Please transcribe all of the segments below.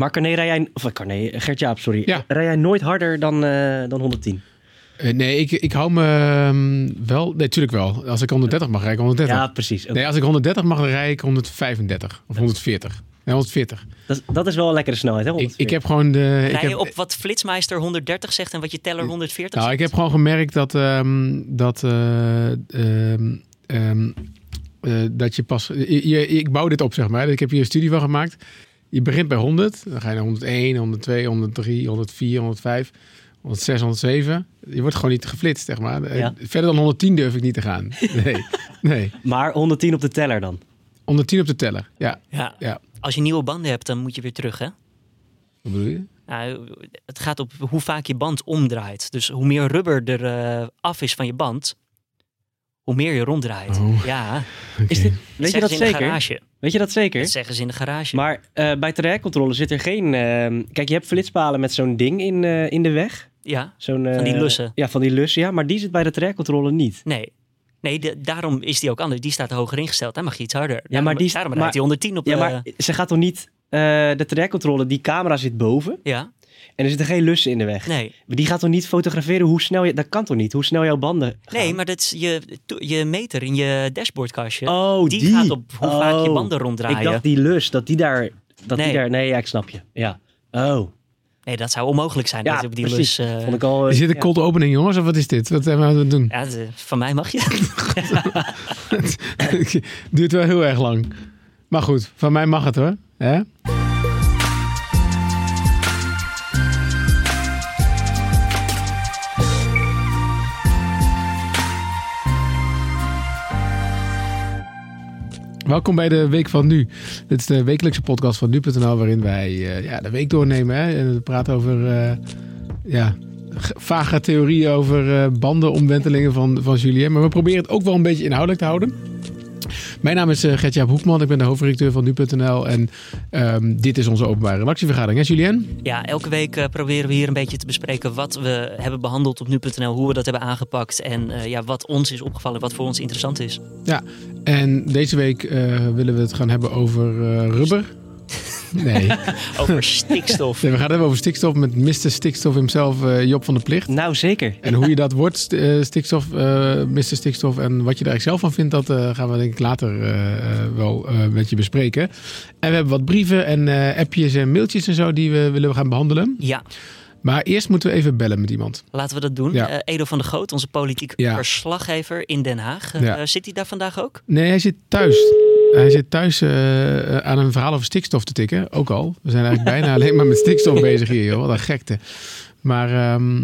Maar Carné, rij jij... Of Carné, Gert-Jaap, sorry. Ja. Rij jij nooit harder dan, eh, dan 110? Eh, nee, ik, ik hou me ehm, wel... Nee, natuurlijk wel. Als ik 130 mag, rij ik 130. Ja, precies. Nee, als ik 130 mag, dan rij ik 135 of 140. Nee, 140. Dat, is- dat is wel een lekkere snelheid, hè? Ik, 140. ik heb gewoon de... Ik Rij je heb, op wat Flitsmeister 130 zegt en wat je teller 140 nou, ik zegt? heb gewoon gemerkt dat... ehm, dat eh, ehm, eh, dat je pas... je- je- ik bouw dit op, zeg maar. Ik heb hier een studie van gemaakt. Je begint bij 100. Dan ga je naar 101, 102, 103, 104, 105... 106, 107. Je wordt gewoon niet geflitst, zeg maar. Eh, Ja. Verder dan 110 durf ik niet te gaan. Nee, nee. Maar 110 op de teller dan? 110 op de teller. Ja, Ja. ja. Als je nieuwe banden hebt, dan moet je weer terug, hè? Wat bedoel je? Nou, het gaat op hoe vaak je band omdraait. Dus hoe meer rubber er eh, af is van je band, hoe meer je ronddraait. Oh. Ja, Is dit, weet je dat ze in de zeker? garage. Weet je dat zeker? Dat zeggen ze in de garage. Maar eh, bij trajectcontrole zit er geen... ehm, kijk, je hebt flitspalen met zo'n ding in, eh, in de weg. ja, Zo'n, Van die eh, lussen. Ja, van die lussen, ja. Maar die zit bij de trajectcontrole niet. nee. Nee, de- daarom is die ook anders. Die staat hoger ingesteld. Dan mag je iets harder. maar daarom, die- daarom maar- rijdt hij 110 op Ja, de... maar ze gaat toch niet... eh, de trajectcontrole, die camera zit boven. Ja, En er zitten geen lussen in de weg. nee. Maar Die gaat toch niet fotograferen hoe snel je... Dat kan toch niet? Hoe snel jouw banden gaan? Nee, maar dat is je, je meter in je dashboardkastje. Oh, die, die. gaat op hoe vaak je Oh. banden ronddraaien. Ik dacht die lus, dat die daar... Dat Nee. die daar... Nee, ja, ik snap je. Ja. Oh. Nee, dat zou onmogelijk zijn. Ja, dat die precies. lus, eh, Vond ik al... eh, Is dit een ja. cold opening, jongens? Of wat is dit? Wat zijn we aan het doen? Ja, de- van mij mag je. Duurt wel heel erg lang. Maar goed, van mij mag het hoor. Hè? Welkom bij de Week van Nu. Dit is de wekelijkse podcast van Nu.nl waarin wij eh, ja, de week doornemen. Hè? En we praten over eh, ja, vage theorieën over eh, bandenomwentelingen van, van Julien. Maar we proberen het ook wel een beetje inhoudelijk te houden. Mijn naam is uh, Gertjaap Hoekman, ik ben de hoofdredacteur van Nu.nl en ehm, dit is onze openbare redactievergadering. Hè Julien? Ja, elke week eh, proberen we hier een beetje te bespreken wat we hebben behandeld op nu.nl, hoe we dat hebben aangepakt en eh, ja, wat ons is opgevallen, wat voor ons interessant is. Ja, en deze week eh, willen we het gaan hebben over eh, rubber. Nee. Over stikstof. nee, we gaan het hebben over stikstof met Mr. Stikstof himself, eh, Job van der Plicht. Nou, zeker. En hoe je dat wordt, st- eh, stikstof, eh Mr. Stikstof, en wat je daar eigenlijk zelf van vindt, dat gaan we denk ik later wel met je bespreken. En we hebben wat brieven en appjes en mailtjes en zo die we willen gaan behandelen. Ja, Maar eerst moeten we even bellen met iemand. laten we dat doen. Ja. Edo van der Goot, onze politiek Ja. verslaggever in Den Haag. Ja. zit hij daar vandaag ook? Nee, hij zit thuis. Hij zit thuis eh, aan een verhaal over stikstof te tikken. Ook al. We zijn eigenlijk bijna alleen maar met stikstof bezig hier, joh. Wat een gekte. Maar, ehm,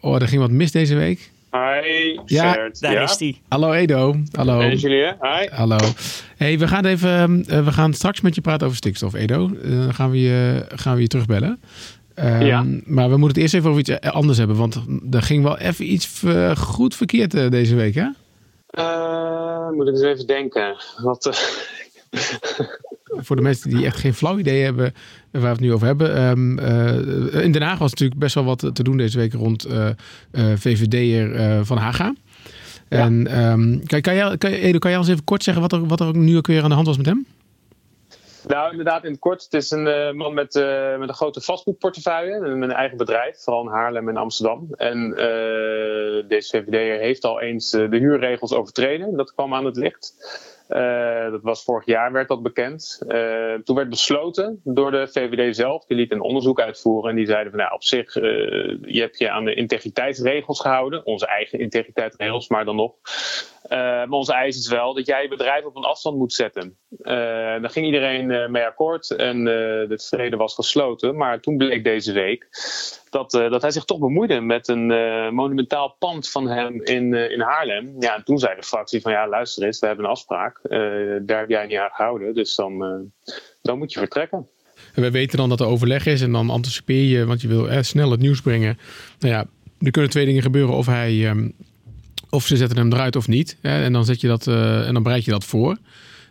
oh, er ging wat mis deze week. Hi, Ja. Daar ja? is hij. Hallo Edo. Hallo. Hey Julien, hi. Hallo. Hey, we gaan even. eh, we gaan straks met je praten over stikstof, Edo. Eh, dan gaan we je, gaan we je terugbellen. Ehm, Ja. Maar we moeten het eerst even over iets eh, anders hebben. Want er ging wel even iets eh, goed verkeerd eh, deze week, hè? Eh, moet ik eens even denken. Wat, eh, Voor de mensen die echt geen flauw idee hebben waar we het nu over hebben. Ehm, eh, in Den Haag was natuurlijk best wel wat te doen deze week rond VVD'er Van Haga. Ja. En ehm, kan, kan, jij, kan, Edo, kan jij ons even kort zeggen wat er, wat er ook nu ook weer aan de hand was met hem? Nou, inderdaad, in het kort. Het is een eh, man met, eh, met een grote vastgoedportefeuille. Met een eigen bedrijf, vooral in Haarlem en Amsterdam. En eh, deze VVD'er heeft al eens de huurregels overtreden. Dat kwam aan het licht. Dat was vorig jaar, werd dat bekend. Toen werd besloten door de VVD zelf. Die liet een onderzoek uitvoeren. En die zeiden van, nou, op zich, je hebt je aan de integriteitsregels gehouden. Onze eigen integriteitsregels, maar dan nog. Eh, maar onze eis is wel dat jij je bedrijf op een afstand moet zetten. Eh, daar ging iedereen eh, mee akkoord en de vrede was gesloten. Maar toen bleek deze week dat, dat hij zich toch bemoeide met een monumentaal pand van hem in, in Haarlem. Ja, en toen zei de fractie van ja, luister eens, we hebben een afspraak. Daar heb jij niet aan gehouden, dus dan, dan moet je vertrekken. En we weten dan dat er overleg is en dan anticipeer je, want je wil eh, snel het nieuws brengen. Nou ja, er kunnen twee dingen gebeuren. Of, hij, ehm, of ze zetten hem eruit of niet. Hè, en, dan zet je dat, eh, en dan bereid je dat voor.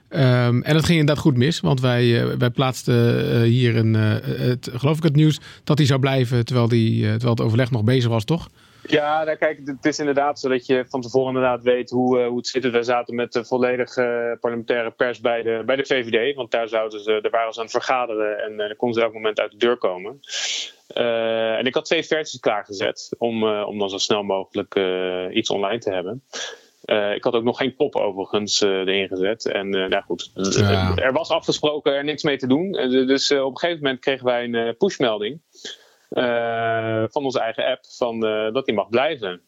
Ehm, en dat ging inderdaad goed mis, want wij, eh, wij plaatsten eh, hier een, het, geloof ik het nieuws dat hij zou blijven terwijl, die, terwijl het overleg nog bezig was, toch? Ja, nou, kijk, het is inderdaad zo dat je van tevoren inderdaad weet hoe, hoe het zit. Wij zaten met de volledige parlementaire pers bij de, bij de VVD. Want daar, zouden ze, daar waren ze aan het vergaderen en uh, konden ze elk moment uit de deur komen. En ik had twee versies klaargezet om, om dan zo snel mogelijk iets online te hebben. Uh, ik had ook nog geen pop overigens uh, erin gezet. En uh, nou goed, ja. er was afgesproken er niks mee te doen. dus op een gegeven moment kregen wij een pushmelding van onze eigen app van, dat die mag blijven.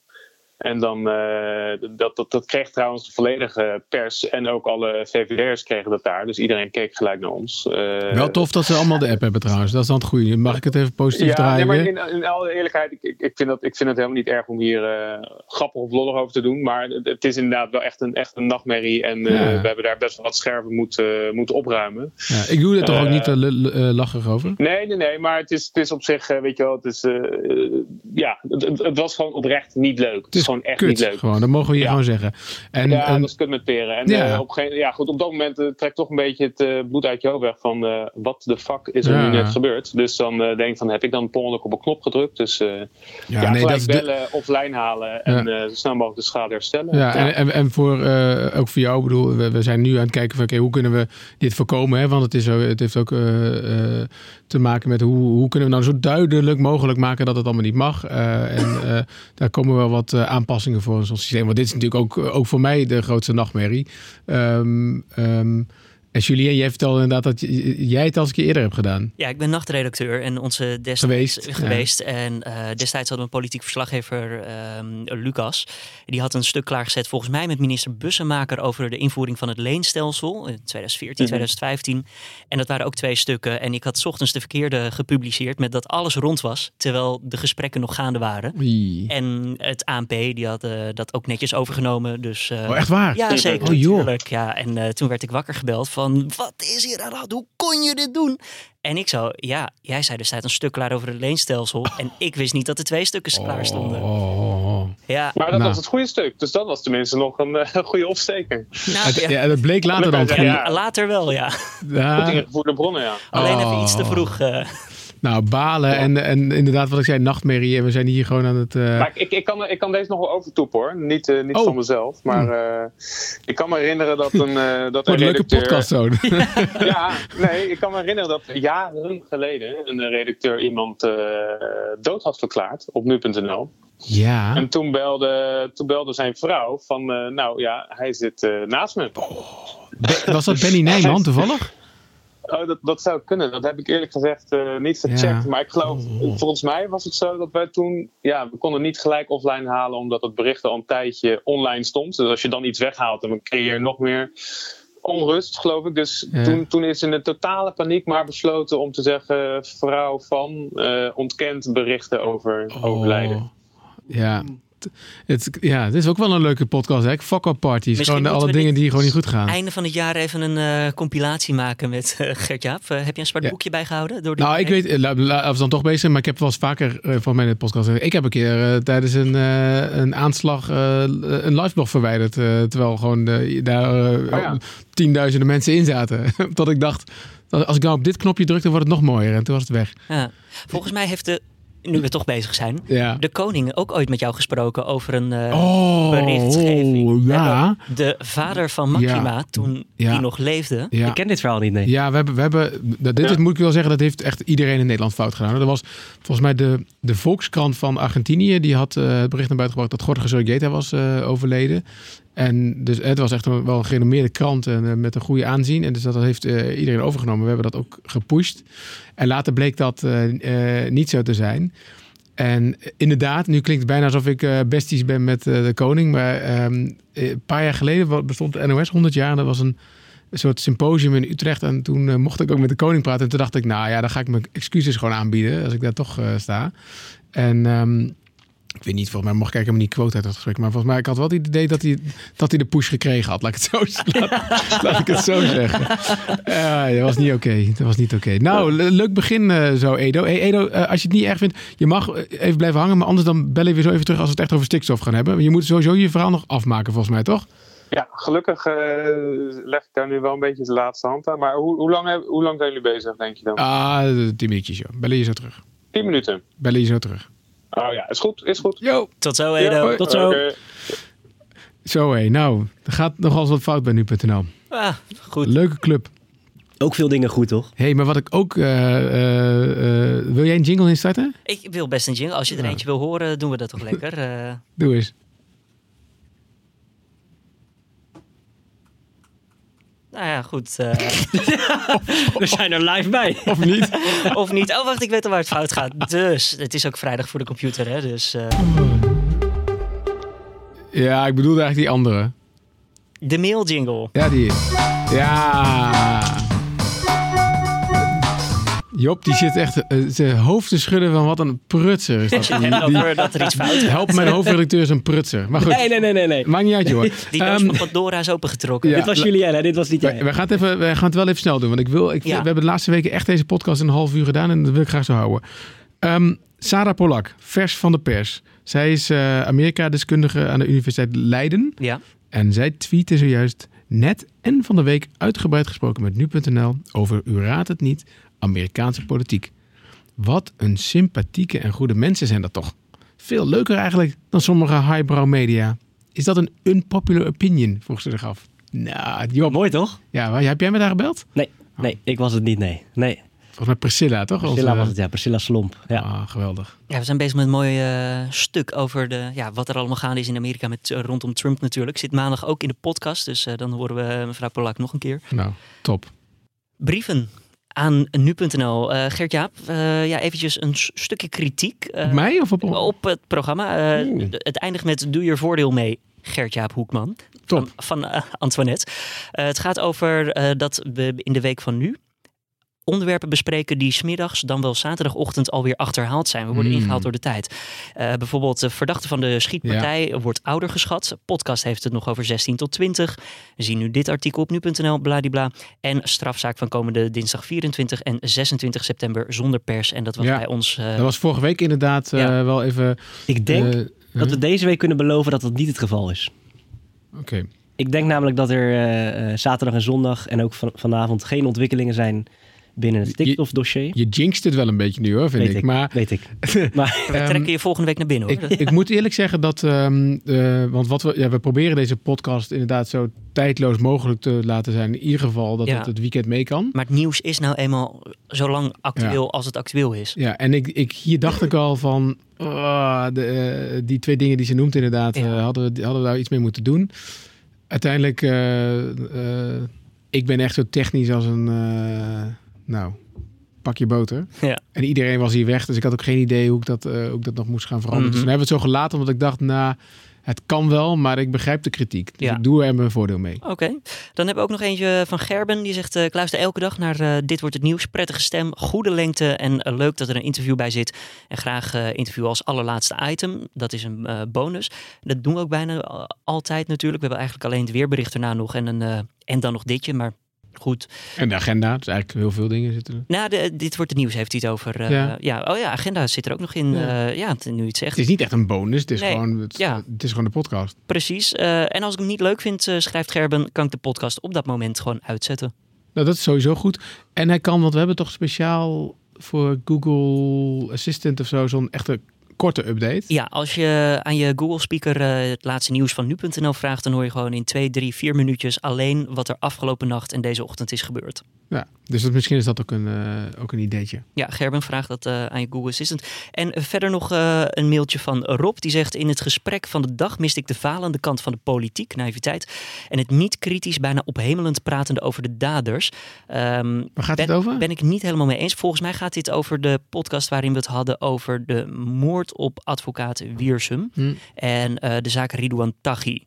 En dan, uh, dat, dat, dat kreeg trouwens de volledige pers en ook alle VVD'ers kregen dat daar. Dus iedereen keek gelijk naar ons. Uh, Wel tof dat ze allemaal de app hebben trouwens. Dat is dan het goede. Mag ik het even positief ja, draaien? Nee, maar in, in alle eerlijkheid, ik, ik, vind dat, ik vind het helemaal niet erg om hier uh, grappig of lollig over te doen. Maar het, is inderdaad wel echt een, echt een nachtmerrie. En ja. we hebben daar best wel wat scherven moeten, moeten opruimen. Ja, ik doe er toch ook niet lachig over? Nee, nee, nee. Maar het is, het is op zich, weet je wel, het is, ja, het, het, was gewoon oprecht niet leuk. Het is gewoon echt kut, niet leuk. Gewoon, dat mogen we hier Ja. gewoon zeggen. En, ja, en- dat is kut met peren. En Ja. eh, op, een gegeven- ja, goed, op dat moment eh, trekt toch een beetje het eh, bloed uit je hoofd weg van wat de fuck is er Ja. nu net gebeurd. Dus dan denk ik van heb ik dan per op een knop gedrukt. Dus ja, nee, dat is de- bellen, offline halen en zo snel mogelijk de schade herstellen. Ja, en, en, en voor, ook voor jou, ik bedoel, we, we zijn nu aan het kijken van oké, hoe kunnen we dit voorkomen? Hè? Want het, is, het heeft ook te maken met hoe, hoe kunnen we nou zo duidelijk mogelijk maken dat het allemaal niet mag. Eh, en eh, daar komen wel wat eh, aanpassingen voor in zo'n systeem. Want dit is natuurlijk ook, ook voor mij de grootste nachtmerrie. Ehm, en Julien, jij vertelde inderdaad dat jij het al eens een keer eerder hebt gedaan. Ja, ik ben nachtredacteur en onze destijds Geweest, ja. geweest. En eh, destijds hadden we een politiek verslaggever, ehm, Lucas. Die had een stuk klaargezet, volgens mij met minister Bussemaker, over de invoering van het leenstelsel in 2014, 2015. En dat waren ook twee stukken. En ik had 's ochtends de verkeerde gepubliceerd met dat alles rond was, terwijl de gesprekken nog gaande waren. Oei. En het ANP, die had eh, dat ook netjes overgenomen. Dus, eh, Oh, echt waar? ja, zeker. Oh, joh. Ja, en eh, toen werd ik wakker gebeld van, wat is hier aan de hand? Hoe kon je dit doen? En ik zo, ja, jij zei er staat een stuk klaar over het leenstelsel. En ik wist niet dat er twee stukken klaar stonden. Oh, oh, oh. Ja, Maar dat Nou. was het goede stuk. Dus dat was tenminste nog een eh, goede opsteker. nou, Het- ja, ja, dat bleek later dan. Ja. later wel, ja. Ja. Goed ingevoerde bronnen, ja. Alleen even iets te vroeg. eh. Nou, balen en, en inderdaad wat ik zei, nachtmerrie. En we zijn hier gewoon aan het... eh, Maar ik, ik, kan, ik kan deze nog wel overtoepen hoor. Niet, eh, niet Oh. van mezelf. Maar eh, ik kan me herinneren dat een, dat een een leuke podcast zo. Ja, nee, ik kan me herinneren dat jaren geleden een redacteur iemand dood had verklaard op nu.nl. ja. En toen belde, toen belde zijn vrouw van, nou ja, hij zit naast me. Was dat Benny Nijman toevallig? Oh, dat, dat zou kunnen. Dat heb ik eerlijk gezegd eh, niet gecheckt. Ja. Maar ik geloof, Oh. volgens mij was het zo dat wij toen, ja, we konden niet gelijk offline halen omdat het bericht al een tijdje online stond. Dus als je dan iets weghaalt, dan creëer je nog meer onrust, geloof ik. Dus Ja. toen, toen is in de totale paniek maar besloten om te zeggen, vrouw van eh, ontkent berichten over overlijden. Oh. Ja. Het, ja, dit is ook wel een leuke podcast, hè? Fuck up parties. Misschien Gewoon de- alle dingen die gewoon niet goed gaan. Einde van het jaar even een eh, compilatie maken met uh, Gert-Jaap. Eh, heb je een zwart Ja. boekje bijgehouden? Door die Nou, ik weet, als we dan toch bezig zijn, maar ik heb wel eens vaker eh, van mij in de podcast gezegd. Ik heb een keer eh, tijdens een, eh, een aanslag eh, een liveblog verwijderd. eh, terwijl gewoon daar Oh ja. tienduizenden mensen in zaten. dat ik dacht, dat als ik nou op dit knopje druk, dan wordt het nog mooier. En toen was het weg. Ja. Volgens mij heeft de, nu we toch bezig zijn, Ja. de koning ook ooit met jou gesproken over een eh, oh, berichtgeving. ja. De vader van Maxima, Ja. toen Ja. die nog leefde. ja. Ik ken dit verhaal niet, nee. Ja, we hebben, we hebben dat- dit is, moet ik wel zeggen, dat heeft echt iedereen in Nederland fout gedaan. Er was volgens mij de, de Volkskrant van Argentinië, die had eh, het bericht naar buiten gebracht dat Jorge Sorgeta was eh, overleden. En dus het was echt wel een gerenommeerde krant en eh, met een goede aanzien. En dus dat heeft eh, iedereen overgenomen. We hebben dat ook gepusht. En later bleek dat eh, niet zo te zijn. En inderdaad, nu klinkt het bijna alsof ik besties ben met de koning. Maar ehm, eh, een paar jaar geleden bestond de NOS 100 jaar. En dat was een, soort symposium in Utrecht. En toen mocht ik ook met de koning praten. En toen dacht ik, nou ja, dan ga ik mijn excuses gewoon aanbieden. Als ik daar toch sta. En ehm, ik weet niet, volgens mij mocht ik helemaal niet quote uit dat gesprek. Maar volgens mij, ik had wel het idee dat hij, dat hij de push gekregen had. Laat ik het zo, laat, laat ik het zo zeggen. Dat was niet oké. Dat was niet oké. Nou, le- leuk begin eh, zo, Edo. Hey, Edo, eh, als je het niet erg vindt, je mag eh, even blijven hangen. Maar anders dan bellen we weer zo even terug als we het echt over stikstof gaan hebben. Je moet sowieso je verhaal nog afmaken, volgens mij, toch? Ja, gelukkig leg ik daar nu wel een beetje de laatste hand aan. Maar hoe, hoe, lang, hoe lang zijn jullie bezig, denk je dan? Ah, tien minuutjes, joh. Bellen je zo terug. Tien minuten. Bellen je zo terug. Oh ja, is goed, is goed. Yo! Tot zo, Ja, Edo. tot zo. Zo hé, nou, er gaat nogal eens wat fout bij nu.nl. Ah, goed. Leuke club. Ook veel dingen goed, toch? Hé, hey, maar wat ik ook... eh, eh, eh, wil jij een jingle instarten? Ik wil best een jingle. Als je er Ja. eentje wil horen, doen we dat toch lekker. Eh, Doe eens. Nou ja, goed. eh, We zijn er live bij. Of niet? of niet. Oh, wacht, ik weet al waar het fout gaat. Dus, het is ook vrijdag voor de computer, hè. Dus eh, ja, ik bedoelde eigenlijk die andere. de mail jingle. Ja, die is. Ja. Job, die zit echt eh, zijn hoofd te schudden van wat een prutser is dat. En die- dat er iets fout gaat. help, mijn hoofdredacteur is een prutser. Maar goed, Nee, nee, nee, nee. nee. maakt niet uit, joh. Die doos Ehm, van Pandora is opengetrokken. Ja. dit was Julien, hè? Dit was niet jij. we gaan het even, we gaan het wel even snel doen. Want ik wil, ik, Ja. we hebben de laatste weken echt deze podcast in een half uur gedaan. En dat wil ik graag zo houden. Ehm, Sarah Polak, vers van de pers. Zij is eh, Amerika-deskundige aan de Universiteit Leiden. Ja. En zij tweette zojuist net en van de week uitgebreid gesproken met nu.nl over, u raadt het niet, Amerikaanse politiek. Wat een sympathieke en goede mensen zijn dat toch. Veel leuker eigenlijk dan sommige highbrow media. Is dat een unpopular opinion, vroeg ze zich af. Nou, Job, Mooi, toch? ja, waar- heb jij met haar gebeld? Nee, nee, ik was het niet, nee. Nee, Volgens mij Priscilla, toch? Priscilla Onze- was het, ja. Priscilla Slomp. Ja. Ah, geweldig. Ja, we zijn bezig met een mooi eh, stuk over de, ja, wat er allemaal gaande is in Amerika met, eh, rondom Trump natuurlijk. Zit maandag ook in de podcast, dus eh, dan horen we mevrouw Polak nog een keer. Nou, top. Brieven aan nu.nl. Eh Gert-Jaap, eh, ja, eventjes een stukje kritiek. eh, Op mij of op... op het programma. Het eindigt met Doe je voordeel mee, Gert-Jaap Hoekman. Top. Van, van Antoinette. Het gaat over dat we in de week van nu onderwerpen bespreken die smiddags dan wel zaterdagochtend alweer achterhaald zijn. We worden Hmm. ingehaald door de tijd. Eh, bijvoorbeeld de verdachte van de schietpartij wordt ouder geschat. Podcast heeft het nog over 16 tot 20. We zien nu dit artikel op nu.nl, bladibla. En strafzaak van komende dinsdag 24 en 26 september zonder pers. En dat was Ja. bij ons... eh, Dat was vorige week inderdaad eh, Ja. wel even... Ik denk eh, dat we deze week kunnen beloven dat dat niet het geval is. Oké. Ik denk namelijk dat er eh, eh, zaterdag en zondag en ook van, vanavond geen ontwikkelingen zijn binnen het Je- stikstofdossier. Je jinxt het wel een beetje nu hoor, vind Weet ik. ik, Maar weet ik. Maar we Ehm, trekken je volgende week naar binnen hoor. Ik, ik moet eerlijk zeggen dat, ehm, eh, want wat we, ja, we proberen deze podcast inderdaad zo tijdloos mogelijk te laten zijn. In ieder geval dat Ja. het het weekend mee kan. Maar het nieuws is nou eenmaal zo lang actueel als het actueel is. Ja, en ik, ik, hier dacht ik al van, ah, de, eh, die twee dingen die ze noemt inderdaad, Ja. eh, hadden, we, hadden we daar iets mee moeten doen. Uiteindelijk, eh, eh, ik ben echt zo technisch als een, eh, nou, pak je boter. Ja. En iedereen was hier weg, dus ik had ook geen idee hoe ik dat, eh, hoe ik dat nog moest gaan veranderen. Mhm. Dus toen hebben we het zo gelaten, omdat ik dacht, nou, het kan wel, maar ik begrijp de kritiek. Dus Ja. ik doe er mijn voordeel mee. Oké. Dan hebben we ook nog eentje van Gerben. Die zegt, eh, ik luister elke dag naar eh, Dit Wordt Het Nieuws. Prettige stem, goede lengte en leuk dat er een interview bij zit. En graag interview als allerlaatste item. Dat is een bonus. Dat doen we ook bijna altijd natuurlijk. We hebben eigenlijk alleen het weerbericht erna nog en, een, en dan nog ditje. Maar goed. En de agenda, dus eigenlijk heel veel dingen zitten er. Nou, de, Dit Wordt Het Nieuws heeft hij het over. eh, Ja. ja. Oh ja, agenda zit er ook nog in. Ja. Ja nu het zegt. Het is niet echt een bonus, het is, Nee, gewoon, het, ja. het is gewoon de podcast. Precies. Eh, en als ik hem niet leuk vind, schrijft Gerben, kan ik de podcast op dat moment gewoon uitzetten. Nou, dat is sowieso goed. En hij kan, want we hebben toch speciaal voor Google Assistant of zo, zo'n echte korte update. Ja, als je aan je Google speaker eh, het laatste nieuws van nu.nl vraagt, dan hoor je gewoon in twee, drie, vier minuutjes alleen wat er afgelopen nacht en deze ochtend is gebeurd. Ja, dus dat, misschien is dat ook een, eh, ook een ideetje. Ja, Gerben vraagt dat eh, aan je Google Assistant. En eh, verder nog een mailtje van Rob. Die zegt: In het gesprek van de dag miste ik de falende kant van de politiek, naïviteit. En het niet kritisch, bijna ophemelend pratende over de daders. Ehm, Waar gaat ben, het over? Ben ik niet helemaal mee eens. Volgens mij gaat dit over de podcast waarin we het hadden over de moord op advocaat Wiersum. Hm. En de zaak Ridouan Taghi.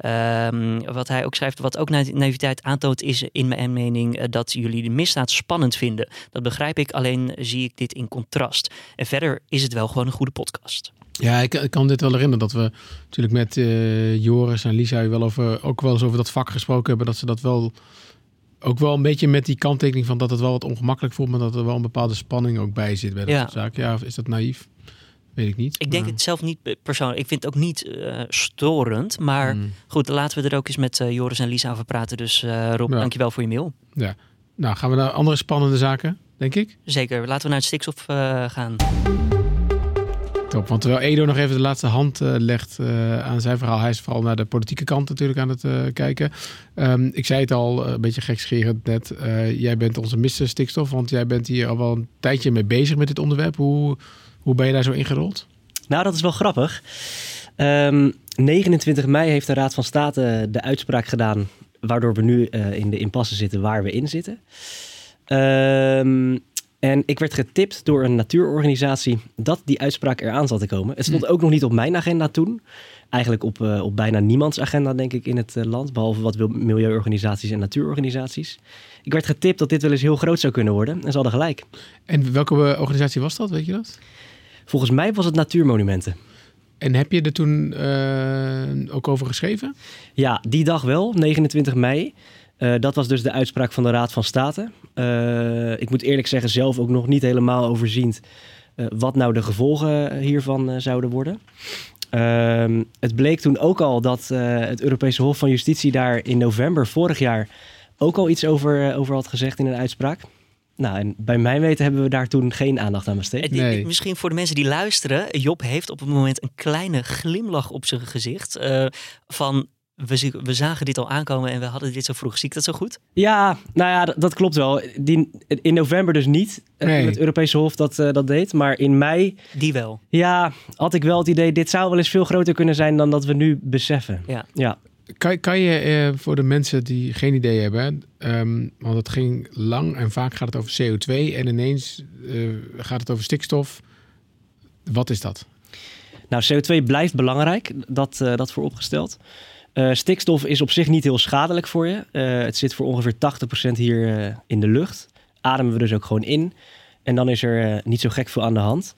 Ehm, wat hij ook schrijft, wat ook na- naïviteit aantoont, is in mijn mening eh, dat jullie de misdaad spannend vinden. Dat begrijp ik, alleen zie ik dit in contrast. En verder is het wel gewoon een goede podcast. Ja, ik, ik kan dit wel herinneren dat we natuurlijk met eh, Joris en Lisa wel over, ook wel eens over dat vak gesproken hebben. Dat ze dat wel ook wel een beetje met die kanttekening van dat het wel wat ongemakkelijk voelt, maar dat er wel een bepaalde spanning ook bij zit bij dat Ja. soort zaken. Ja, of is dat naïef? Weet ik niet. Ik denk het zelf niet persoonlijk. Ik vind het ook niet eh, storend. Maar Hmm. goed, laten we er ook eens met eh, Joris en Lisa over praten. Dus eh Rob, Ja. dankjewel voor je mail. Nou, gaan we naar andere spannende zaken, denk ik. Zeker, laten we naar het stikstof gaan. Top, want terwijl Edo nog even de laatste hand uh, legt uh, aan zijn verhaal, hij is vooral naar de politieke kant natuurlijk aan het uh, kijken. Um, ik zei het al, een beetje gekscherend net, jij bent onze mister stikstof, want jij bent hier al wel een tijdje mee bezig met dit onderwerp. Hoe, hoe ben je daar zo ingerold? Nou, dat is wel grappig. Um, 29 mei heeft de Raad van State de uitspraak gedaan, waardoor we nu in de impasse zitten waar we in zitten. Um, en ik werd getipt door een natuurorganisatie dat die uitspraak eraan zat te komen. Het stond hm. ook nog niet op mijn agenda toen. Eigenlijk op, uh, op bijna niemands agenda, denk ik, in het uh, land. Behalve wat milieuorganisaties en natuurorganisaties. Ik werd getipt dat dit wel eens heel groot zou kunnen worden. En ze hadden gelijk. En welke eh, organisatie was dat, weet je dat? Volgens mij was het Natuurmonumenten. En heb je er toen uh, ook over geschreven? Ja, die dag wel, 29 mei. Uh, dat was dus de uitspraak van de Raad van State. Uh, ik moet eerlijk zeggen, zelf ook nog niet helemaal overziend wat nou de gevolgen hiervan zouden worden. Ehm, het bleek toen ook al dat het Europese Hof van Justitie daar in november vorig jaar ook al iets over, over had gezegd in een uitspraak. Nou, en bij mijn weten hebben we daar toen geen aandacht aan besteed. Nee. Misschien voor de mensen die luisteren. Job heeft op het moment een kleine glimlach op zijn gezicht. van we, we, zagen dit al aankomen en we hadden dit zo vroeg. Zie ik dat zo goed? Ja, nou ja, dat, klopt wel. Die, in november dus niet. Eh, nee. Het Europese Hof dat, uh, dat deed. Maar in mei... Die wel? Ja, had ik wel het idee... dit zou wel eens veel groter kunnen zijn dan dat we nu beseffen. Ja. ja. Kan, kan je uh, voor de mensen die geen idee hebben... Um, want het ging lang en vaak gaat het over CO2... en ineens gaat het over stikstof. Wat is dat? Nou, CO2 blijft belangrijk. Dat, dat vooropgesteld. Uh, stikstof is op zich niet heel schadelijk voor je. Uh, het zit voor ongeveer 80% hier uh, in de lucht. Ademen we dus ook gewoon in. En dan is er niet zo gek veel aan de hand.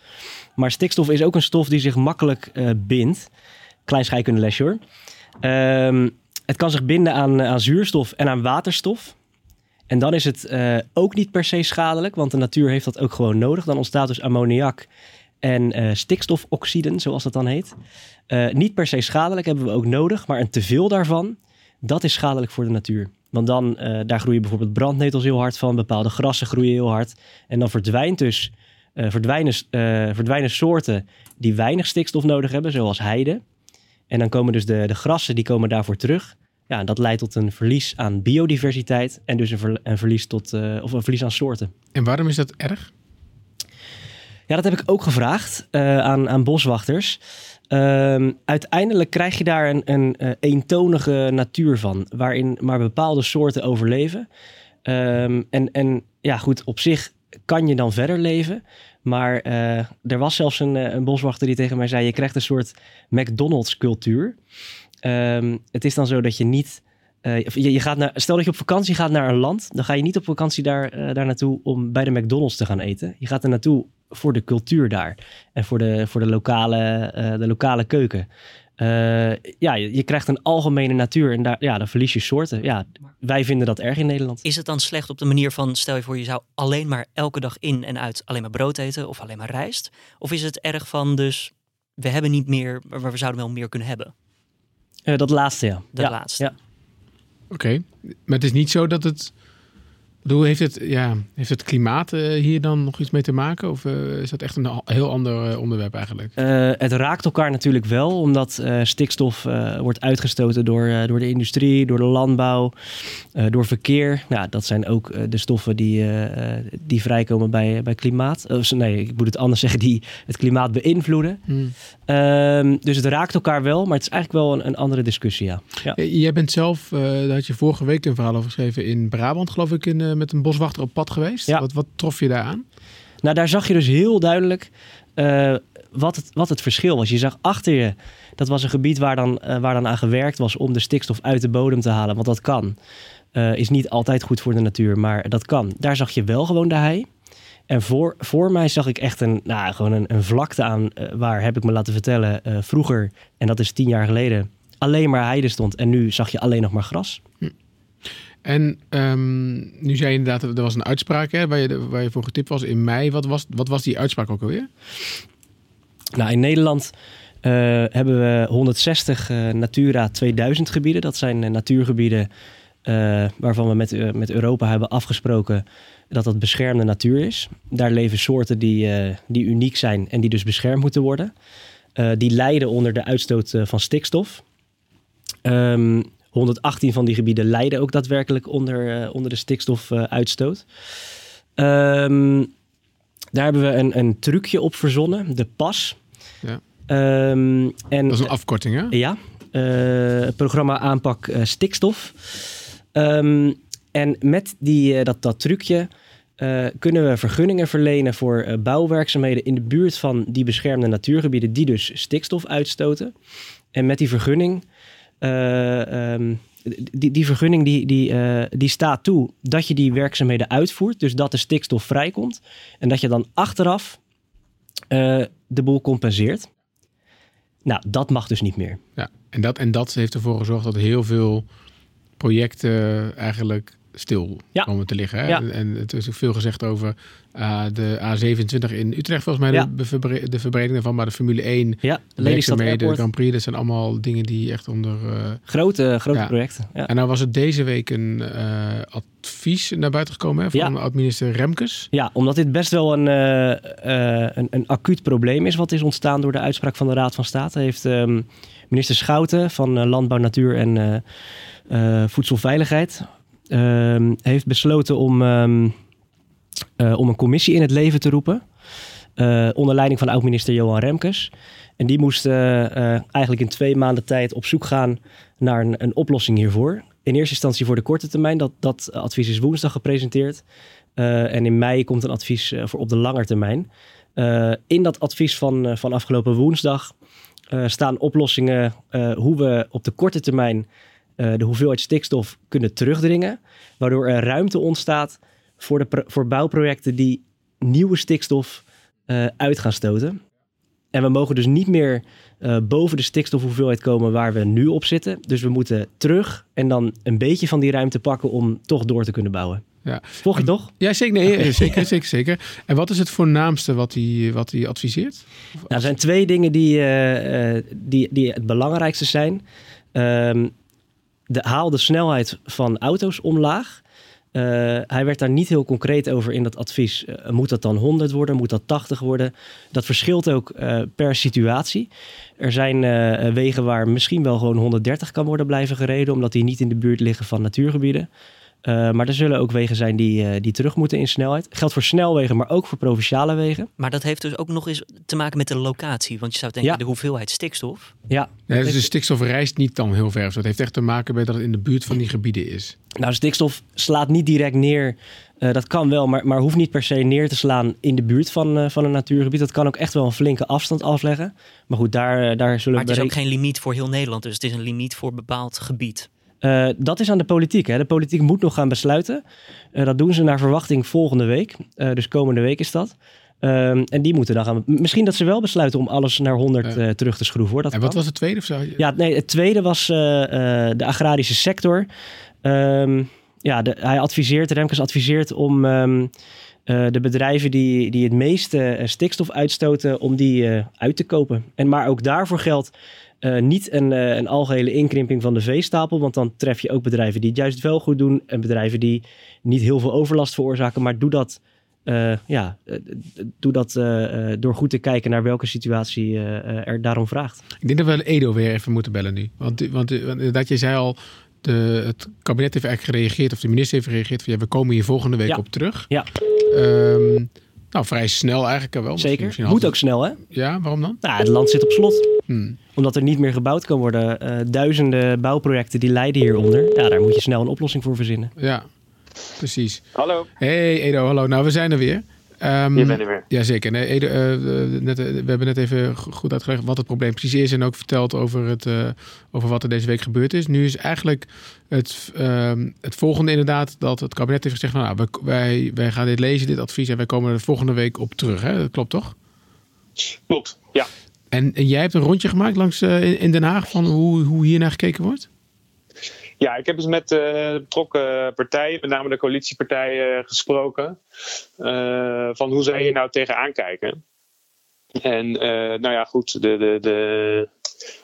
Maar stikstof is ook een stof die zich makkelijk bindt. Klein scheikundelesje hoor. Ehm, het kan zich binden aan, aan zuurstof en aan waterstof. En dan is het ook niet per se schadelijk, want de natuur heeft dat ook gewoon nodig. Dan ontstaat dus ammoniak en uh, stikstofoxiden, zoals dat dan heet. Niet per se schadelijk, hebben we ook nodig, maar een teveel daarvan, dat is schadelijk voor de natuur. Want dan, daar groeien bijvoorbeeld brandnetels heel hard van, bepaalde grassen groeien heel hard. En dan verdwijnt dus, verdwijnen, verdwijnen soorten die weinig stikstof nodig hebben, zoals heide. En dan komen dus de, de grassen, die komen daarvoor terug. Ja, dat leidt tot een verlies aan biodiversiteit en dus een, ver, een verlies, tot, of een verlies aan soorten. En waarom is dat erg? Ja, dat heb ik ook gevraagd uh, aan, aan boswachters. Um, uiteindelijk krijg je daar een, een uh, eentonige natuur van, waarin maar bepaalde soorten overleven. Um, en, en ja, goed, op zich kan je dan verder leven. Maar uh, er was zelfs een, een, boswachter die tegen mij zei: Je krijgt een soort McDonald's-cultuur. Um, het is dan zo dat je niet. Uh, je, gaat naar, stel dat je op vakantie gaat naar een land, dan ga je niet op vakantie daar, daar naartoe om bij de McDonald's te gaan eten. Je gaat er naartoe voor de cultuur daar. En voor de, voor de, lokale, de lokale keuken. Uh, ja, je, je, krijgt een algemene natuur en daar, ja, dan verlies je soorten. Ja, wij vinden dat erg in Nederland. Is het dan slecht op de manier van, stel je voor, je zou alleen maar elke dag in en uit alleen maar brood eten of alleen maar rijst? Of is het erg van, dus we hebben niet meer, maar we zouden wel meer kunnen hebben? Uh, dat laatste, ja. Dat ja, laatste. Ja. Oké, okay. maar het is niet zo dat het bedoel, heeft het, ja, heeft het klimaat uh, hier dan nog iets mee te maken? Of uh, is dat echt een heel ander uh, onderwerp eigenlijk? het raakt elkaar natuurlijk wel, omdat stikstof wordt uitgestoten door, door de industrie, door de landbouw, door verkeer. Nou, dat zijn ook de stoffen die, die vrijkomen bij, bij klimaat. nee, ik moet het anders zeggen, die het klimaat beïnvloeden. Hmm. Um, dus het raakt elkaar wel, maar het is eigenlijk wel een, een andere discussie, ja. ja. Jij bent zelf, daar had je vorige week een verhaal over geschreven, in Brabant geloof ik, in met een boswachter op pad geweest. Ja. Wat, wat trof je daar aan? Nou, daar zag je dus heel duidelijk uh, wat, het, wat het verschil was. Je zag achter je, dat was een gebied waar dan, uh, waar dan aan gewerkt was om de stikstof uit de bodem te halen. Want dat kan. Uh, is niet altijd goed voor de natuur, maar dat kan. Daar zag je wel gewoon de hei. En voor, voor mij zag ik echt een, nou, gewoon een, een vlakte aan waar, heb ik me laten vertellen, vroeger, en dat is tien jaar geleden, alleen maar heide stond. En nu zag je alleen nog maar gras. Hm. En um, nu zei je inderdaad, er was een uitspraak hè, waar, je, waar je voor getipt was in mei. Wat was, wat was die uitspraak ook alweer? Nou, in Nederland uh, hebben we 160 uh, Natura 2000 gebieden. Dat zijn uh, natuurgebieden waarvan we met, met Europa hebben afgesproken dat dat beschermde natuur is. Daar leven soorten die, eh, die uniek zijn en die dus beschermd moeten worden. Eh, die lijden onder de uitstoot eh, van stikstof. Ehm, 118 van die gebieden lijden ook daadwerkelijk onder, eh, onder de stikstofuitstoot. Ehm, daar hebben we een, een trucje op verzonnen, de PAS. Ja. Ehm, en, Dat is een afkorting, hè? ja, eh, programma aanpak eh, stikstof. Ehm, en met die, eh, dat, dat trucje eh, kunnen we vergunningen verlenen voor eh, bouwwerkzaamheden in de buurt van die beschermde natuurgebieden die dus stikstof uitstoten. En met die vergunning, eh, ehm, die, die vergunning die, die, eh, die staat toe dat je die werkzaamheden uitvoert, dus dat de stikstof vrijkomt. En dat je dan achteraf eh, de boel compenseert. Nou, dat mag dus niet meer. Ja, en dat, en dat heeft ervoor gezorgd dat heel veel projecten eigenlijk stil Ja. komen te liggen. Hè? Ja. En het is ook veel gezegd over ah, de A27 in Utrecht, volgens mij Ja. de, verbre- de verbreding daarvan, maar de Formule 1, Ja, Lelystad werkzaamheden, Airport. Grand Prix, dat zijn allemaal dingen die echt onder... eh, Grote, grote projecten. Ja. En nou was er deze week een eh, advies naar buiten gekomen hè, van Ja. oud-minister Remkes. ja, omdat dit best wel een, eh, eh, een, een acuut probleem is wat is ontstaan door de uitspraak van de Raad van State. Heeft ehm, minister Schouten van eh, Landbouw, Natuur en eh, eh, Voedselveiligheid ehm, heeft besloten om, ehm, eh, om een commissie in het leven te roepen. eh, onder leiding van oud-minister Johan Remkes. En die moest eh, eigenlijk in twee maanden tijd op zoek gaan naar een, een oplossing hiervoor. In eerste instantie voor de korte termijn. Dat, dat advies is woensdag gepresenteerd. En in mei komt een advies voor op de lange termijn. In dat advies van, van afgelopen woensdag staan oplossingen hoe we op de korte termijn de hoeveelheid stikstof kunnen terugdringen. Waardoor er ruimte ontstaat voor, de voor bouwprojecten die nieuwe stikstof eh, uit gaan stoten. En we mogen dus niet meer eh, boven de stikstofhoeveelheid komen waar we nu op zitten. Dus we moeten terug en dan een beetje van die ruimte pakken om toch door te kunnen bouwen. Ja. Volg je toch? Ja, zeker, nee, eh, zeker, zeker, zeker. En wat is het voornaamste wat hij, wat adviseert? Nou, er zijn twee dingen die, eh, eh, die, die het belangrijkste zijn. Ehm, de, snelheid van auto's omlaag. Eh, hij werd daar niet heel concreet over in dat advies. Eh, moet dat dan 100 worden? Moet dat 80 worden? Dat verschilt ook eh, per situatie. Er zijn wegen waar misschien wel gewoon 130 kan worden blijven gereden, omdat die niet in de buurt liggen van natuurgebieden. Eh, maar er zullen ook wegen zijn die, eh, die terug moeten in snelheid. Geldt voor snelwegen, maar ook voor provinciale wegen. Maar dat heeft dus ook nog eens te maken met de locatie. Want je zou denken, Ja. de hoeveelheid stikstof. Ja, Nee, dus de stikstof reist niet dan heel ver. Dus dat heeft echt te maken met dat het in de buurt van die gebieden is. Nou, stikstof slaat niet direct neer. Eh, dat kan wel, maar, maar hoeft niet per se neer te slaan in de buurt van, eh, van een natuurgebied. Dat kan ook echt wel een flinke afstand afleggen. Maar goed, daar, daar zullen Maar het we... is ook geen limiet voor heel Nederland. Dus het is een limiet voor een bepaald gebied. Eh, dat is aan de politiek. Hè. De politiek moet nog gaan besluiten. Eh, dat doen ze naar verwachting volgende week. Eh, dus komende week is dat. Ehm, en die moeten dan gaan... Misschien dat ze wel besluiten om alles naar 100 Ja. eh, terug te schroeven. Hoor. Dat en wat kan. was het tweede? Of? Ja, nee, het tweede was de agrarische sector. Ehm, ja, de, hij adviseert, Remkes adviseert om ehm, eh, de bedrijven die, die het meeste stikstof uitstoten, om die uit te kopen. En maar ook daarvoor geldt eh, niet een, eh, een algehele inkrimping van de veestapel, want dan tref je ook bedrijven die het juist wel goed doen en bedrijven die niet heel veel overlast veroorzaken, maar doe dat. eh, ja, doe dat door goed te kijken naar welke situatie er daarom vraagt. Ik denk dat we Edo weer even moeten bellen nu. Want, want, want dat je zei al, de, het kabinet heeft eigenlijk gereageerd, of de minister heeft gereageerd van ja, we komen hier volgende week Ja. op terug. Ja. Ehm, nou, vrij snel eigenlijk wel. Misschien- Zeker. misschien Moet ook snel, hè? Ja, waarom dan? Nou, het land zit op slot. Hmm. Omdat er niet meer gebouwd kan worden. Eh, duizenden bouwprojecten die lijden hieronder. Ja, daar moet je snel een oplossing voor verzinnen. Ja, precies. Hallo, Hey Edo, hallo. Nou, we zijn er weer. Ehm, hier ben ik weer. Jazeker. Nee, eh, net, eh, we hebben net even go- goed uitgelegd wat het probleem precies is. En ook verteld over, het, eh, over wat er deze week gebeurd is. Nu is eigenlijk het, ehm, het volgende inderdaad dat het kabinet heeft gezegd... Nou, we- wij, wij gaan dit lezen, dit advies, en wij komen er volgende week op terug. Hè? Dat klopt toch? Klopt, ja. En, en jij hebt een rondje gemaakt langs, in, in Den Haag van hoe, hoe hier naar gekeken wordt? Ja, ik heb eens met eh, betrokken partijen, met name de coalitiepartijen, gesproken. eh, van hoe zij hier nou tegenaan kijken. En eh, nou ja, goed, de, de, de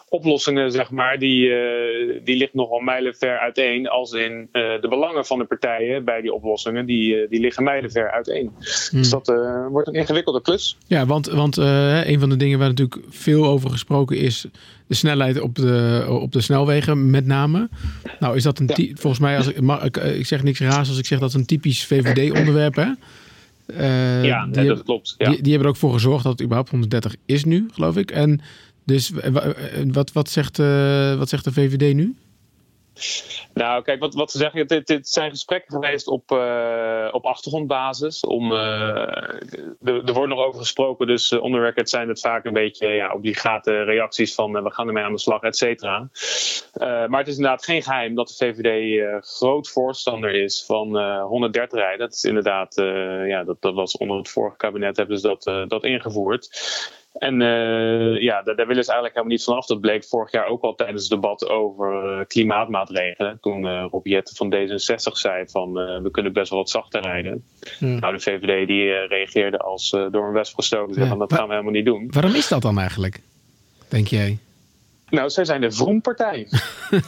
oplossingen, zeg maar, die, uh, die ligt nogal mijlenver uiteen. Als in uh, de belangen van de partijen bij die oplossingen, die, uh, die liggen mijlenver uiteen. Hmm. Dus dat wordt een ingewikkelde klus. Ja, want, want een van de dingen waar natuurlijk veel over gesproken is, de snelheid op de, op de snelwegen met name. Nou, is dat een, ja. volgens mij, als ik, mag, ik, ik zeg niks raars als ik zeg dat is een typisch VVD-onderwerp, hè? Ja, dat hebben, klopt. Ja. Die, die, hebben er ook voor gezorgd dat het überhaupt 130 is nu, geloof ik. En dus wat, wat, zegt, uh, wat zegt de VVD nu? Nou, kijk, wat, wat ze zeggen, dit, zijn gesprekken geweest op, op achtergrondbasis. Om, er wordt nog over gesproken, dus uh, onderwerkers zijn het vaak een beetje ja, obligate reacties van we gaan ermee aan de slag, et cetera. maar het is inderdaad geen geheim dat de VVD groot voorstander is van 130 rijden. Dat is inderdaad, ja, dat, dat was onder het vorige kabinet hebben ze dat, dat ingevoerd. En uh, ja, daar, daar, willen ze eigenlijk helemaal niet vanaf. Dat bleek vorig jaar ook al tijdens het debat over uh, klimaatmaatregelen. Toen uh, Rob van D66 zei van we kunnen best wel wat zachter rijden. Nou, de VVD die reageerde als door een wesp gestoken. Ja. Van, dat gaan we helemaal niet doen. Waarom is dat dan eigenlijk, denk jij? Nou, zij zijn de Vroompartij.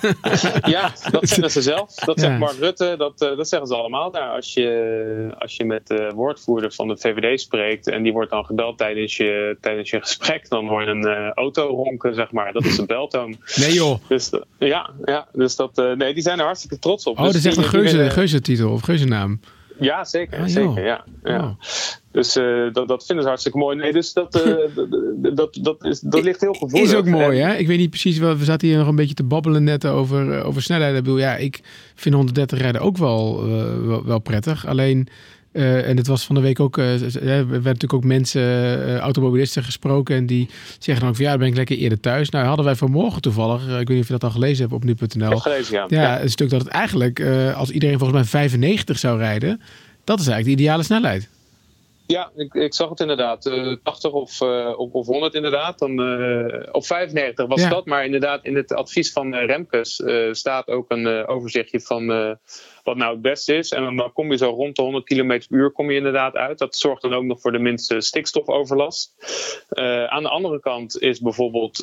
ja, dat zeggen ze zelf. Dat zegt Mark Rutte, dat, uh, dat zeggen ze allemaal. Nou, als, je, als je met de woordvoerder van de VVD spreekt en die wordt dan gebeld tijdens je, tijdens je gesprek, dan hoor je een uh, auto ronken, zeg maar. Dat is een beltoon. Nee joh. Dus, uh, ja, ja, dus dat, nee, die zijn er hartstikke trots op. Oh, dus dat is echt een geuze, geuze titel of geuze naam. Ja, zeker. Ah, zeker ja, ja. Oh. Dus uh, dat, dat vinden ze hartstikke mooi. Nee, dus dat, uh, dat, dat, is, dat ligt heel gevoelig. Is ook mooi, hè? Ik weet niet precies, we zaten hier nog een beetje te babbelen net over, uh, over snelheid. Ik bedoel, ja, ik vind 130 rijden ook wel, wel, wel, prettig. Alleen, en het was van de week ook, er werden natuurlijk ook mensen, automobilisten gesproken. En die zeggen dan ook van, ja, dan ben ik lekker eerder thuis. Nou, hadden wij vanmorgen toevallig, ik weet niet of je dat al gelezen hebt op nu.nl. gelezen, ja. Ja, een stuk dat het eigenlijk, als iedereen volgens mij 95 zou rijden, dat is eigenlijk de ideale snelheid. Ja, ik, ik zag het inderdaad. Uh, 80 of, uh, of, of 100 inderdaad. Dan, uh, op 95 was ja. dat. Maar inderdaad, in het advies van Remkes staat ook een overzichtje van wat nou het beste is. En dan kom je zo rond de 100 km per uur kom je inderdaad uit. Dat zorgt dan ook nog voor de minste stikstofoverlast. aan de andere kant is bijvoorbeeld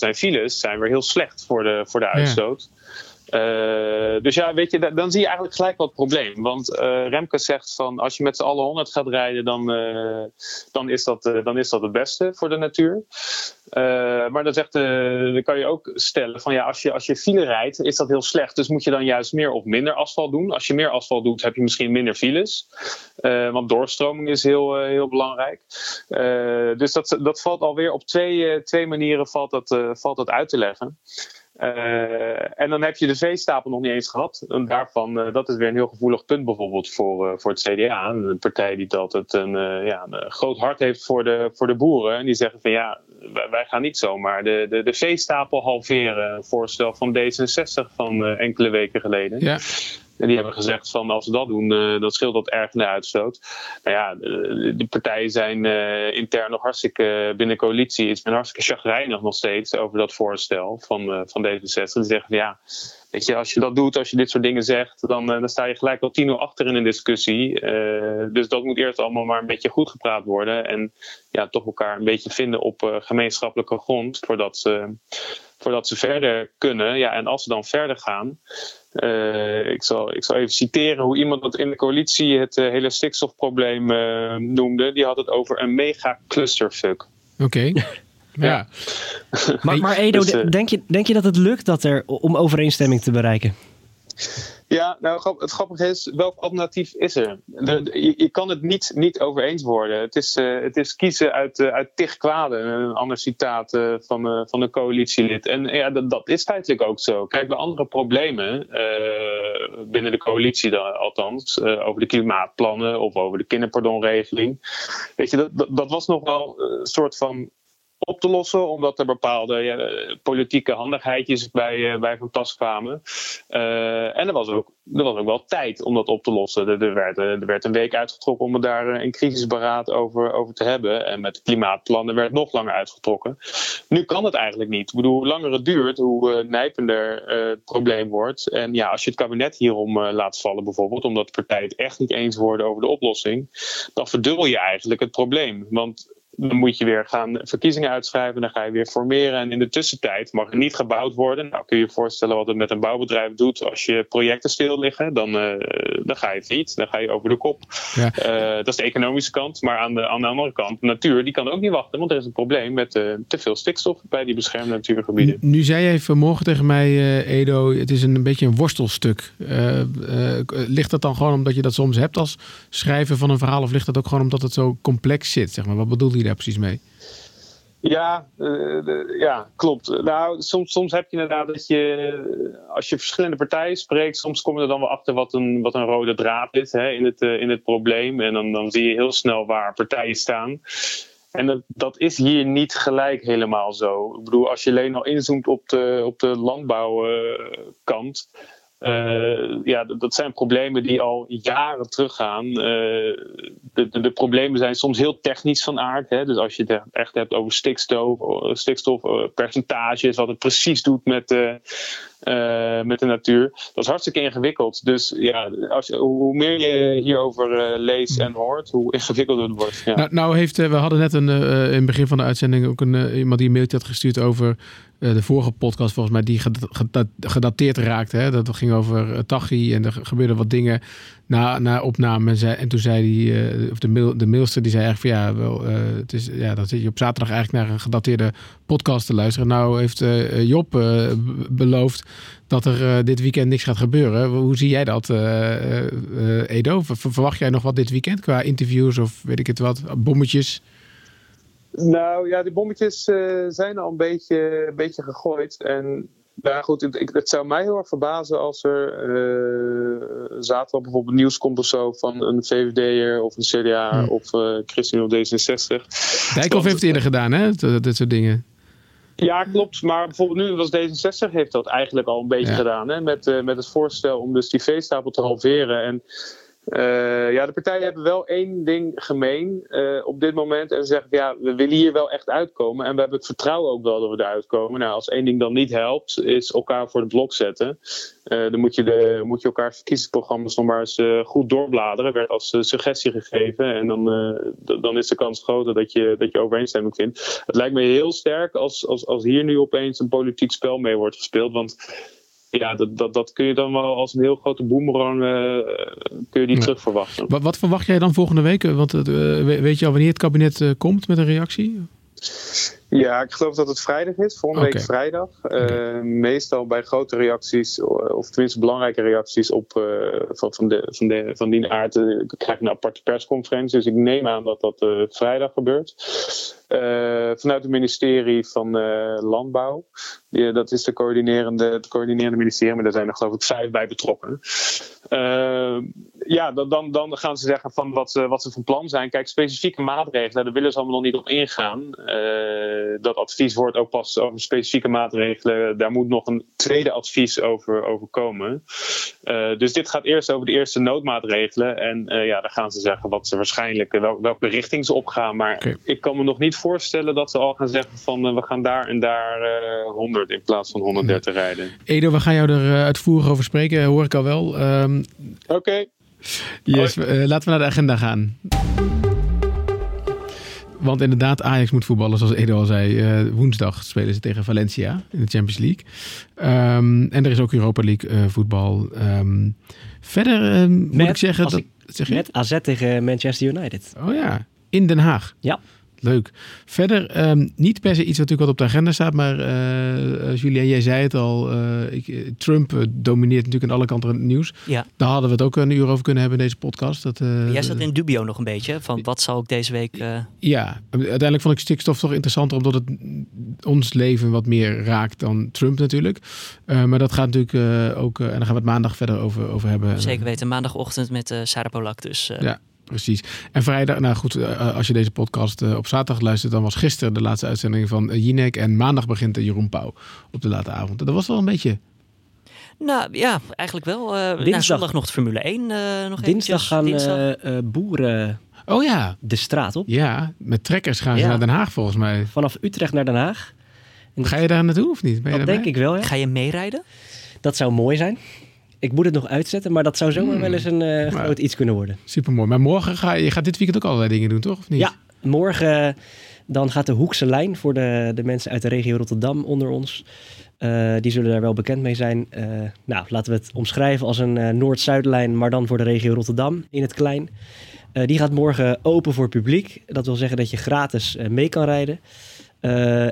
zijn files zijn weer heel slecht voor de, voor de uitstoot. Ja. Uh, dus ja, weet je, dan zie je eigenlijk gelijk wat probleem. Want uh, Remke zegt van als je met z'n allen 100 gaat rijden, dan, uh, dan, is dat, dan is dat het beste voor de natuur. maar dan, zegt, dan kan je ook stellen van ja, als je, als je file rijdt, is dat heel slecht. Dus moet je dan juist meer of minder asfalt doen. Als je meer asfalt doet, heb je misschien minder files. want doorstroming is heel, heel belangrijk. dus dat, dat valt alweer op twee, twee manieren valt dat, valt dat uit te leggen. Uh, en dan heb je de veestapel nog niet eens gehad. En daarvan, uh, dat is weer een heel gevoelig punt bijvoorbeeld voor, uh, voor het CDA. Een partij die altijd een, ja, een groot hart heeft voor de, voor de boeren. En die zeggen van ja, wij, wij gaan niet zomaar de, de, de veestapel halveren. Een voorstel van D66 van enkele weken geleden. Ja. En die hebben gezegd van als we dat doen, uh, dan scheelt dat erg in de uitstoot. Nou ja, die partijen zijn uh, intern nog hartstikke binnen coalitie. is men hartstikke chagrijnig nog steeds over dat voorstel van, van D66. Die zeggen van ja, weet je, als je dat doet, als je dit soort dingen zegt, dan, dan sta je gelijk al tien uur achter in een discussie. dus dat moet eerst allemaal maar een beetje goed gepraat worden. En ja, toch elkaar een beetje vinden op gemeenschappelijke grond voordat ze, voordat ze verder kunnen. Ja, en als ze dan verder gaan. Uh, ik, zal, ik zal even citeren hoe iemand dat in de coalitie het uh, hele stikstofprobleem uh, noemde. Die had het over een mega clusterfuck. Oké. Okay. ja. maar, maar Edo, dus, denk, je, denk je dat het lukt dat er, om overeenstemming te bereiken? Ja, nou het grappige is, welk alternatief is er? je, je, kan het niet, niet over eens worden. Het is, uh, het is kiezen uit, uh, uit tig kwaden. Een ander citaat uh, van, van een coalitielid. En ja, dat, dat, is feitelijk ook zo. Kijk, bij andere problemen, binnen de coalitie dan, althans, over de klimaatplannen of over de kinderpardonregeling. Weet je, dat, dat, dat was nog wel een soort van op te lossen, omdat er bepaalde ja, politieke handigheidjes bij, uh, bij van pas kwamen. Uh, en er was, ook, er was ook wel tijd om dat op te lossen. Er, er, werd, er werd een week uitgetrokken om het daar in crisisberaad over, over te hebben. En met klimaatplannen werd nog langer uitgetrokken. Nu kan het eigenlijk niet. Ik bedoel, hoe langer het duurt, hoe nijpender het probleem wordt. En ja, als je het kabinet hierom laat vallen, bijvoorbeeld, omdat partijen het echt niet eens worden over de oplossing, dan verdubbel je eigenlijk het probleem. Want Dan moet je weer gaan verkiezingen uitschrijven. Dan ga je weer formeren. En in de tussentijd mag er niet gebouwd worden. Nou kun je je voorstellen wat het met een bouwbedrijf doet. Als je projecten stil liggen, dan, uh, dan ga je failliet. Dan ga je over de kop. Ja. Uh, dat is de economische kant. Maar aan de, aan de andere kant, natuur, die kan ook niet wachten. Want er is een probleem met uh, te veel stikstof bij die beschermde natuurgebieden. Nu, nu zei jij vanmorgen tegen mij, Edo, het is een, een beetje een worstelstuk. ligt dat dan gewoon omdat je dat soms hebt als schrijver van een verhaal? Of ligt dat ook gewoon omdat het zo complex zit? Zeg maar? Wat bedoel je precies mee? Ja, uh, ja, klopt. Nou, soms, soms heb je inderdaad dat je, als je verschillende partijen spreekt, soms kom je er dan wel achter wat een, wat een rode draad is hè, in, het, uh, in het probleem. En dan, dan zie je heel snel waar partijen staan. En dat, dat is hier niet gelijk helemaal zo. Ik bedoel, als je alleen al inzoomt op de, op de landbouwkant. Uh, ja, dat zijn problemen die al jaren teruggaan. Uh, de, de, problemen zijn soms heel technisch van aard. Hè? Dus als je het echt hebt over stikstof, stikstofpercentages, wat het precies doet met, met de natuur. Dat is hartstikke ingewikkeld. Dus ja, als, hoe meer je hierover leest en hoort, hoe ingewikkelder het wordt. Ja. Nou, nou heeft, we hadden net een, in het begin van de uitzending ook een, iemand die een mailtje had gestuurd over de vorige podcast, volgens mij, die gedateerd raakte. Hè? Dat ging over Tachi en er gebeurden wat dingen na, na opname. En toen zei hij, of de, mail, de mailster, die zei eigenlijk van ja, wel, het is, ja, dan zit je op zaterdag eigenlijk naar een gedateerde podcast te luisteren. Nou heeft Job beloofd dat er dit weekend niks gaat gebeuren. Hoe zie jij dat, Edo? Verwacht jij nog wat dit weekend qua interviews of weet ik het wat, bommetjes? Nou ja, die bommetjes uh, zijn al een beetje, een beetje gegooid. En nou goed, het, het, zou mij heel erg verbazen als er uh, zaterdag bijvoorbeeld nieuws komt of zo van een VVD'er of een CDA hmm. of uh, ChristenUnie of D66. Dijkhoff heeft het eerder gedaan, hè? Dat, soort dingen. Ja, klopt. Maar bijvoorbeeld nu was D66 heeft dat eigenlijk al een beetje gedaan. Hè? Met, uh, met het voorstel om dus die veestapel te halveren. En uh, ja, de partijen hebben wel één ding gemeen uh, op dit moment. En ze zeggen, ja, we willen hier wel echt uitkomen. En we hebben het vertrouwen ook wel dat we eruit komen. Nou, als één ding dan niet helpt, is elkaar voor de blok zetten. Uh, dan moet je, de, moet je elkaar verkiezingsprogramma's nog maar eens goed doorbladeren. Werd als suggestie gegeven. En dan, dan is de kans groter dat je, dat je overeenstemming vindt. Het lijkt me heel sterk als, als, als hier nu opeens een politiek spel mee wordt gespeeld. Want ja, dat, dat, dat kun je dan wel als een heel grote boemerang uh, kun je die terug verwachten. Wat, wat, verwacht jij dan volgende week? Want uh, weet je al wanneer het kabinet uh, komt met een reactie? Ja, ik geloof dat het vrijdag is, volgende week vrijdag. Okay. meestal bij grote reacties, of tenminste belangrijke reacties op, van, van, de, van, de, van die aard, krijg je een aparte persconferentie. Dus ik neem aan dat dat vrijdag gebeurt. Uh, vanuit het ministerie van uh, Landbouw. Die, dat is de coördinerende, het coördinerende ministerie, maar daar zijn er geloof ik vijf bij betrokken. Ja, dan, dan gaan ze zeggen van wat, ze, wat ze van plan zijn. Kijk, specifieke maatregelen, daar willen ze allemaal nog niet op ingaan. dat advies wordt ook pas over specifieke maatregelen. Daar moet nog een tweede advies over, over komen. dus dit gaat eerst over de eerste noodmaatregelen. En ja, dan gaan ze zeggen wat ze waarschijnlijk, wel, welke richting ze opgaan. Maar okay. ik kan me nog niet voorstellen dat ze al gaan zeggen van we gaan daar en daar uh, 100 in plaats van 130 rijden. Edo, we gaan jou er uitvoerig over spreken, hoor ik al wel. Um, Oké. Okay. Yes, uh, laten we naar de agenda gaan. Want inderdaad, Ajax moet voetballen, zoals Edo al zei. woensdag spelen ze tegen Valencia in de Champions League. Um, en er is ook Europa League voetbal. Um, verder moet ik zeggen... Dat, ik, zeg je? Met AZ tegen Manchester United. Oh ja, in Den Haag. Ja. Leuk. Verder, um, niet per se iets wat natuurlijk wat op de agenda staat, maar uh, Julia, jij zei het al, uh, ik, Trump domineert natuurlijk aan alle kanten het nieuws. Ja. Daar hadden we het ook een uur over kunnen hebben in deze podcast. Dat, uh, jij zat in dubio nog een beetje, van wat zal ik deze week... Ja, uiteindelijk vond ik stikstof toch interessanter, omdat het ons leven wat meer raakt dan Trump natuurlijk. maar dat gaat natuurlijk ook, en daar gaan we het maandag verder over, over hebben. Zeker weten, maandagochtend met Sarah Polak dus. Ja precies. En vrijdag, nou goed, eh, als je deze podcast eh, op zaterdag luistert, dan was gisteren de laatste uitzending van eh, Jinek. En maandag begint de Jeroen Pauw op de late avond. Dat was wel een beetje nou ja, eigenlijk wel. Uh, Dinsdag zondag nog de Formule 1. Uh, nog Dinsdag gaan Dinsdag. Uh, boeren oh, ja. de straat op. Ja, met trekkers gaan ze naar Den Haag volgens mij. Vanaf Utrecht naar Den Haag. En Ga je daar naartoe of niet? Ben je dat denk ik wel, ja. Ga je meerijden? Dat zou mooi zijn. Ik moet het nog uitzetten, maar dat zou zomaar hmm. wel eens een uh, groot iets kunnen worden. Supermooi. Maar morgen ga je gaat dit weekend ook allerlei dingen doen, toch? Of niet? Ja, morgen dan gaat de Hoekse lijn voor de, de mensen uit de regio Rotterdam onder ons. Uh, die zullen daar wel bekend mee zijn. Uh, nou, laten we het omschrijven als een Noord-Zuidlijn, maar dan voor de regio Rotterdam in het klein. die gaat morgen open voor publiek. Dat wil zeggen dat je gratis mee kan rijden.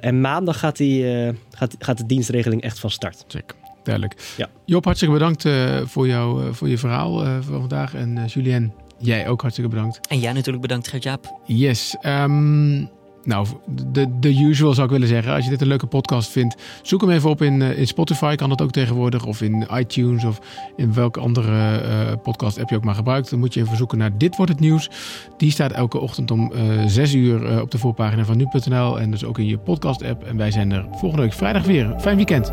en maandag gaat, die, gaat, gaat de dienstregeling echt van start. Check. Duidelijk. Ja. Job, hartstikke bedankt voor, jou, voor je verhaal van vandaag. En Julien, jij ook hartstikke bedankt. En jij natuurlijk bedankt, Gert-Jaap. Yes. Um, nou, de, de usual zou ik willen zeggen. Als je dit een leuke podcast vindt, zoek hem even op in, eh, in Spotify. Kan dat ook tegenwoordig. Of in iTunes of in welke andere uh, podcast app je ook maar gebruikt. Dan moet je even zoeken naar Dit Wordt Het Nieuws. Die staat elke ochtend om uh, 6 uur op de voorpagina van nu.nl. En dus ook in je podcast app. En wij zijn er volgende week vrijdag weer. Fijn weekend.